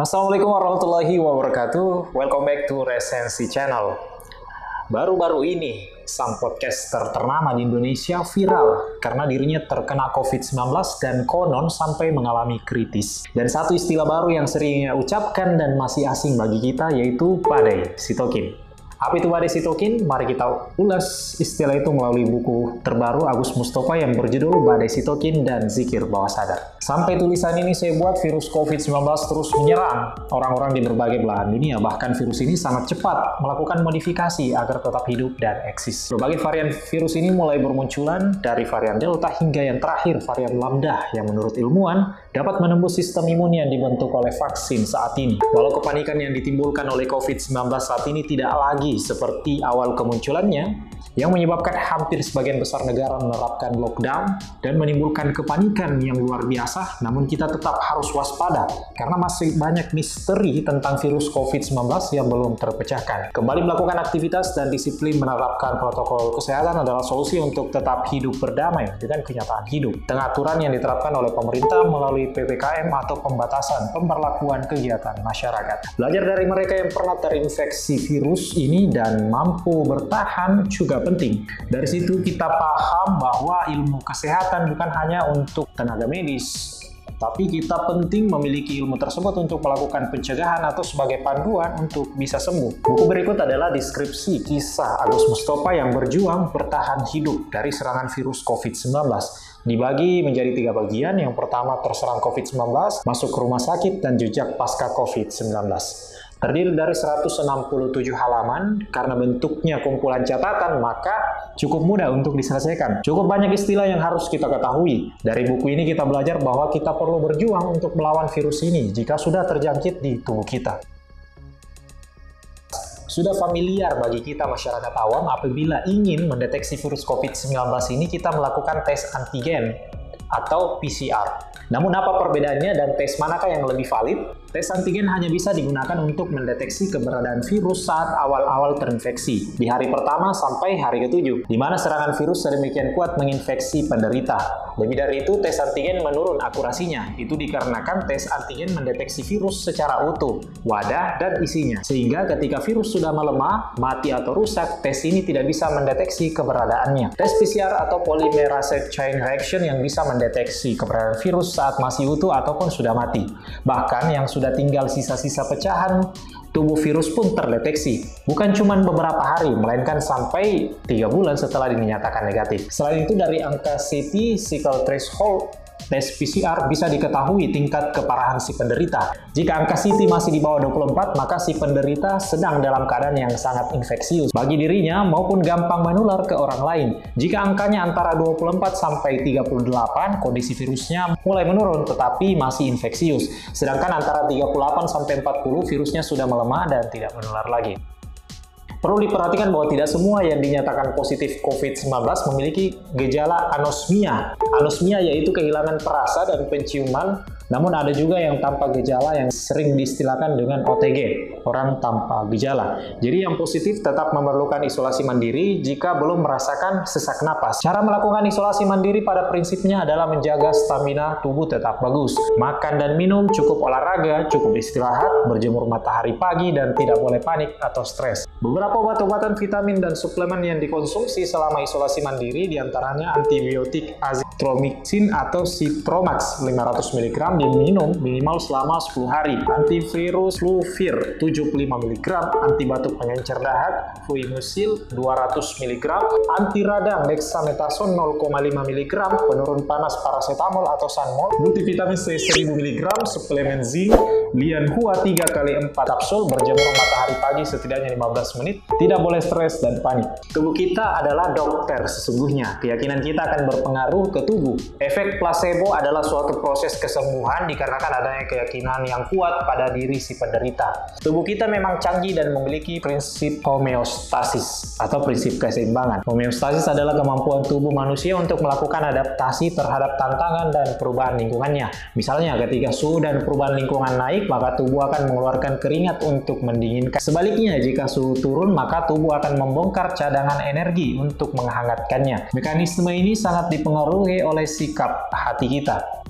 Assalamualaikum warahmatullahi wabarakatuh. Welcome back to Resensi Channel. Baru-baru ini, sang podcaster ternama di Indonesia viral karena dirinya terkena COVID-19 dan konon sampai mengalami kritis. Dan satu istilah baru yang sering ia ucapkan dan masih asing bagi kita yaitu badai sitokin. Apa itu badai sitokin? Mari kita ulas istilah itu melalui buku terbaru Agus Mustafa yang berjudul Badai Sitokin dan Zikir Bawah Sadar. Sampai tulisan ini saya buat virus COVID-19 terus menyerang orang-orang di berbagai belahan dunia. Bahkan virus ini sangat cepat melakukan modifikasi agar tetap hidup dan eksis. Berbagai varian virus ini mulai bermunculan dari varian Delta hingga yang terakhir varian Lambda yang menurut ilmuwan dapat menembus sistem imun yang dibentuk oleh vaksin saat ini. Walau kepanikan yang ditimbulkan oleh COVID-19 saat ini tidak lagi seperti awal kemunculannya, yang menyebabkan hampir sebagian besar negara menerapkan lockdown dan menimbulkan kepanikan yang luar biasa, namun kita tetap harus waspada karena masih banyak misteri tentang virus COVID-19 yang belum terpecahkan. Kembali melakukan aktivitas dan disiplin menerapkan protokol kesehatan adalah solusi untuk tetap hidup berdamai dengan kenyataan hidup. Tengah aturan yang diterapkan oleh pemerintah melalui PPKM atau pembatasan pemberlakuan kegiatan masyarakat. Belajar dari mereka yang pernah terinfeksi virus ini dan mampu bertahan juga penting. Dari situ kita paham bahwa ilmu kesehatan bukan hanya untuk tenaga medis, tapi kita penting memiliki ilmu tersebut untuk melakukan pencegahan atau sebagai panduan untuk bisa sembuh. Buku berikut adalah deskripsi kisah Agus Mustafa yang berjuang bertahan hidup dari serangan virus COVID-19. Dibagi menjadi tiga bagian. Yang pertama terserang COVID-19, masuk ke rumah sakit, dan jejak pasca COVID-19. Terdiri dari 167 halaman, karena bentuknya kumpulan catatan, maka cukup mudah untuk diselesaikan. Cukup banyak istilah yang harus kita ketahui. Dari buku ini kita belajar bahwa kita perlu berjuang untuk melawan virus ini jika sudah terjangkit di tubuh kita. Sudah familiar bagi kita masyarakat awam apabila ingin mendeteksi virus COVID-19 ini kita melakukan tes antigen atau PCR. Namun apa perbedaannya dan tes manakah yang lebih valid? Tes antigen hanya bisa digunakan untuk mendeteksi keberadaan virus saat awal-awal terinfeksi, di hari pertama sampai hari ketujuh, di mana serangan virus sedemikian kuat menginfeksi penderita. Lebih dari itu, tes antigen menurun akurasinya. Itu dikarenakan tes antigen mendeteksi virus secara utuh, wadah, dan isinya. Sehingga ketika virus sudah melemah, mati atau rusak, tes ini tidak bisa mendeteksi keberadaannya. Tes PCR atau polymerase chain reaction yang bisa mendeteksi keberadaan virus saat masih utuh ataupun sudah mati. Bahkan yang sudah sudah tinggal sisa-sisa pecahan, tubuh virus pun terdeteksi. Bukan cuma beberapa hari, melainkan sampai 3 bulan setelah dinyatakan negatif. Selain itu, dari angka CT, cycle threshold, tes PCR bisa diketahui tingkat keparahan si penderita. Jika angka CT masih di bawah 24, maka si penderita sedang dalam keadaan yang sangat infeksius bagi dirinya maupun gampang menular ke orang lain. Jika angkanya antara 24 sampai 38, kondisi virusnya mulai menurun tetapi masih infeksius. Sedangkan antara 38 sampai 40, virusnya sudah melemah dan tidak menular lagi. Perlu diperhatikan bahwa tidak semua yang dinyatakan positif COVID-19 memiliki gejala anosmia. Anosmia yaitu kehilangan perasa dan penciuman namun ada juga yang tanpa gejala yang sering diistilahkan dengan OTG, orang tanpa gejala. Jadi yang positif tetap memerlukan isolasi mandiri jika belum merasakan sesak napas. Cara melakukan isolasi mandiri pada prinsipnya adalah menjaga stamina tubuh tetap bagus. Makan dan minum, cukup olahraga, cukup istirahat, berjemur matahari pagi, dan tidak boleh panik atau stres. Beberapa obat-obatan vitamin dan suplemen yang dikonsumsi selama isolasi mandiri di antaranya antibiotik azithromycin atau Citromax 500 mg diminum minimal selama 10 hari. Antivirus Fluvir 75 mg, anti batuk pengencer dahak Fluimucil 200 mg, anti radang dexamethasone 0,5 mg, penurun panas paracetamol atau Sanmol, multivitamin C 1000 mg, suplemen zinc, Lian Hua 3 kali 4 kapsul, berjemur matahari pagi setidaknya 15 menit, tidak boleh stres dan panik. Tubuh kita adalah dokter sesungguhnya. Keyakinan kita akan berpengaruh ke tubuh. Efek placebo adalah suatu proses kesembuhan dikarenakan adanya keyakinan yang kuat pada diri si penderita. Tubuh kita memang canggih dan memiliki prinsip homeostasis atau prinsip keseimbangan. Homeostasis adalah kemampuan tubuh manusia untuk melakukan adaptasi terhadap tantangan dan perubahan lingkungannya. Misalnya ketika suhu dan perubahan lingkungan naik, maka tubuh akan mengeluarkan keringat untuk mendinginkan. Sebaliknya, jika suhu turun, maka tubuh akan membongkar cadangan energi untuk menghangatkannya. Mekanisme ini sangat dipengaruhi oleh sikap hati kita.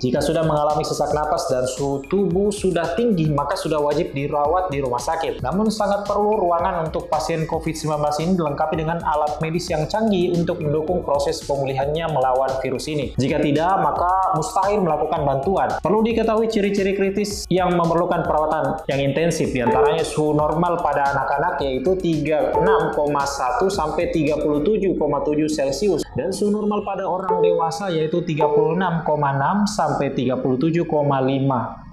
Jika sudah mengalami sesak napas dan suhu tubuh sudah tinggi, maka sudah wajib dirawat di rumah sakit. Namun sangat perlu ruangan untuk pasien COVID-19 ini dilengkapi dengan alat medis yang canggih untuk mendukung proses pemulihannya melawan virus ini. Jika tidak, maka mustahil melakukan bantuan. Perlu diketahui ciri-ciri kritis yang memerlukan perawatan yang intensif, di antaranya suhu normal pada anak-anak yaitu 36,1 sampai 37,7 Celcius dan suhu normal pada orang dewasa yaitu 36,6 sampai 37,5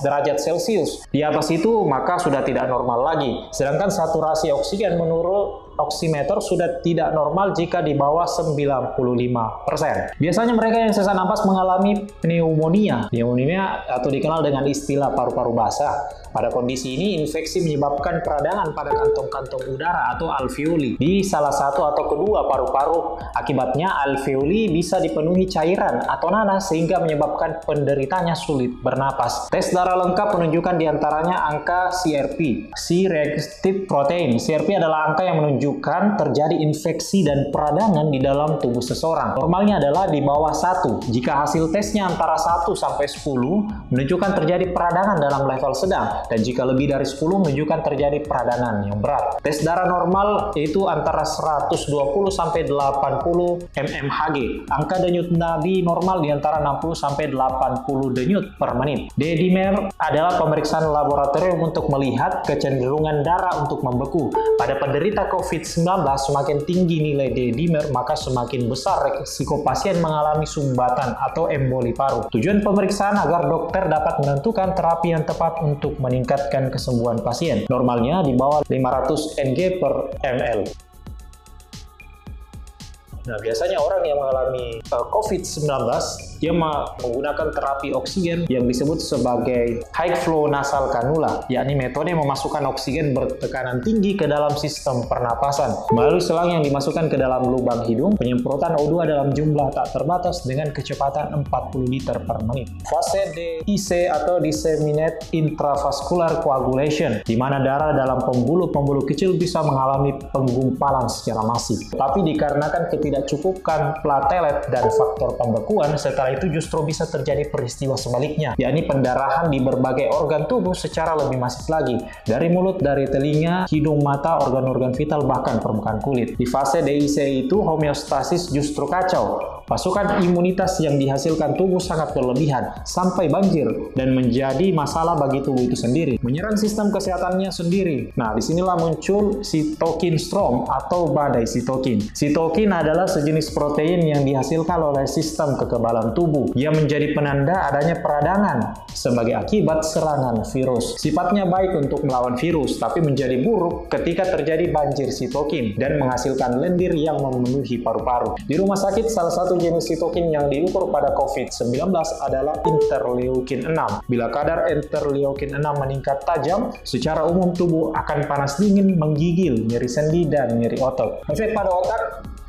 derajat Celcius. Di atas itu maka sudah tidak normal lagi. Sedangkan saturasi oksigen menurut oximeter sudah tidak normal jika di bawah 95%. Biasanya mereka yang sesak napas mengalami pneumonia. Pneumonia atau dikenal dengan istilah paru-paru basah. Pada kondisi ini, infeksi menyebabkan peradangan pada kantong-kantong udara atau alveoli di salah satu atau kedua paru-paru. Akibatnya, alveoli bisa dipenuhi cairan atau nanas sehingga menyebabkan penderitanya sulit bernapas. Tes darah lengkap menunjukkan di antaranya angka CRP, C-reactive protein. CRP adalah angka yang menunjukkan terjadi infeksi dan peradangan di dalam tubuh seseorang. Normalnya adalah di bawah 1. Jika hasil tesnya antara 1 sampai 10 menunjukkan terjadi peradangan dalam level sedang dan jika lebih dari 10 menunjukkan terjadi peradangan yang berat. Tes darah normal yaitu antara 120 sampai 80 mmHg. Angka denyut nadi normal di antara 60 sampai 80 denyut per menit. Dedimer adalah pemeriksaan laboratorium untuk melihat kecenderungan darah untuk membeku. Pada penderita COVID COVID-19 semakin tinggi nilai D-dimer, maka semakin besar resiko pasien mengalami sumbatan atau emboli paru. Tujuan pemeriksaan agar dokter dapat menentukan terapi yang tepat untuk meningkatkan kesembuhan pasien. Normalnya di bawah 500 Ng per ml. Nah, biasanya orang yang mengalami uh, COVID-19 dia menggunakan terapi oksigen yang disebut sebagai high flow nasal cannula, yakni metode memasukkan oksigen bertekanan tinggi ke dalam sistem pernapasan. Melalui selang yang dimasukkan ke dalam lubang hidung, penyemprotan O2 dalam jumlah tak terbatas dengan kecepatan 40 liter per menit. Fase DIC atau Disseminate Intravascular Coagulation, di mana darah dalam pembuluh-pembuluh kecil bisa mengalami penggumpalan secara masif. Tapi dikarenakan ketidakcukupan platelet dan faktor pembekuan, setelah itu justru bisa terjadi peristiwa sebaliknya, yakni pendarahan di berbagai organ tubuh secara lebih masif lagi, dari mulut, dari telinga, hidung, mata, organ-organ vital, bahkan permukaan kulit. Di fase DIC itu homeostasis justru kacau, Pasukan imunitas yang dihasilkan tubuh sangat berlebihan, sampai banjir, dan menjadi masalah bagi tubuh itu sendiri. Menyerang sistem kesehatannya sendiri. Nah, di sinilah muncul sitokin storm atau badai sitokin. Sitokin adalah sejenis protein yang dihasilkan oleh sistem kekebalan tubuh yang menjadi penanda adanya peradangan sebagai akibat serangan virus. Sifatnya baik untuk melawan virus, tapi menjadi buruk ketika terjadi banjir sitokin dan menghasilkan lendir yang memenuhi paru-paru. Di rumah sakit, salah satu jenis sitokin yang diukur pada COVID-19 adalah interleukin 6. Bila kadar interleukin 6 meningkat tajam, secara umum tubuh akan panas dingin, menggigil, nyeri sendi, dan nyeri otot. Efek pada otak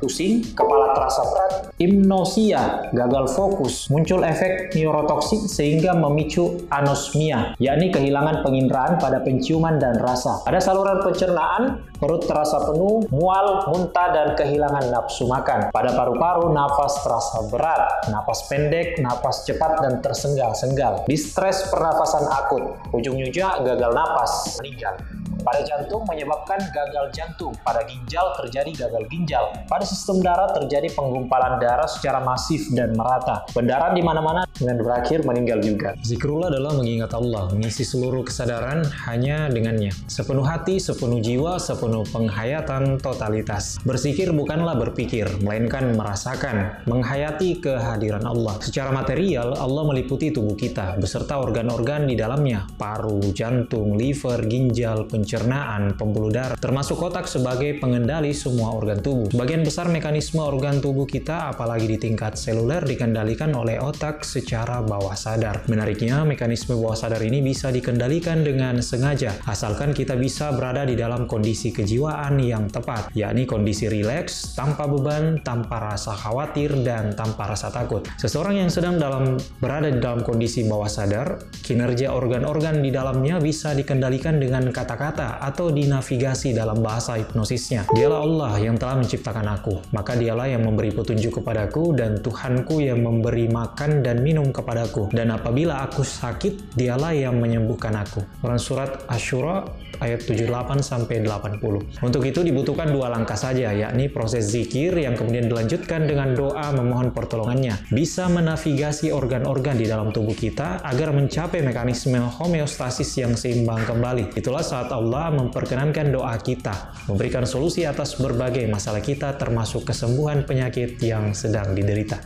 pusing, kepala terasa berat, hipnosia, gagal fokus, muncul efek neurotoksik sehingga memicu anosmia, yakni kehilangan penginderaan pada penciuman dan rasa. Ada saluran pencernaan, perut terasa penuh, mual, muntah, dan kehilangan nafsu makan. Pada paru-paru, nafas terasa berat, nafas pendek, nafas cepat, dan tersenggal-senggal. Distres pernafasan akut, ujung-ujungnya gagal napas, meninggal. Pada jantung menyebabkan gagal jantung, pada ginjal terjadi gagal ginjal, pada sistem darah terjadi penggumpalan darah secara masif dan merata. Pendarahan di mana-mana dan berakhir meninggal juga. Zikrullah adalah mengingat Allah, mengisi seluruh kesadaran hanya dengannya. Sepenuh hati, sepenuh jiwa, sepenuh penghayatan totalitas. Bersikir bukanlah berpikir, melainkan merasakan, menghayati kehadiran Allah. Secara material, Allah meliputi tubuh kita, beserta organ-organ di dalamnya, paru, jantung, liver, ginjal, pencernaan, pencernaan, pembuluh darah, termasuk otak sebagai pengendali semua organ tubuh. Sebagian besar mekanisme organ tubuh kita, apalagi di tingkat seluler, dikendalikan oleh otak secara bawah sadar. Menariknya, mekanisme bawah sadar ini bisa dikendalikan dengan sengaja, asalkan kita bisa berada di dalam kondisi kejiwaan yang tepat, yakni kondisi rileks, tanpa beban, tanpa rasa khawatir, dan tanpa rasa takut. Seseorang yang sedang dalam berada di dalam kondisi bawah sadar, kinerja organ-organ di dalamnya bisa dikendalikan dengan kata-kata berkata atau dinavigasi dalam bahasa hipnosisnya, Dialah Allah yang telah menciptakan aku, maka dialah yang memberi petunjuk kepadaku dan Tuhanku yang memberi makan dan minum kepadaku. Dan apabila aku sakit, dialah yang menyembuhkan aku. Quran Surat Ashura ayat 78 sampai 80. Untuk itu dibutuhkan dua langkah saja, yakni proses zikir yang kemudian dilanjutkan dengan doa memohon pertolongannya. Bisa menavigasi organ-organ di dalam tubuh kita agar mencapai mekanisme homeostasis yang seimbang kembali. Itulah saat Allah memperkenankan doa kita, memberikan solusi atas berbagai masalah kita termasuk kesembuhan penyakit yang sedang diderita.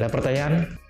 Ada pertanyaan?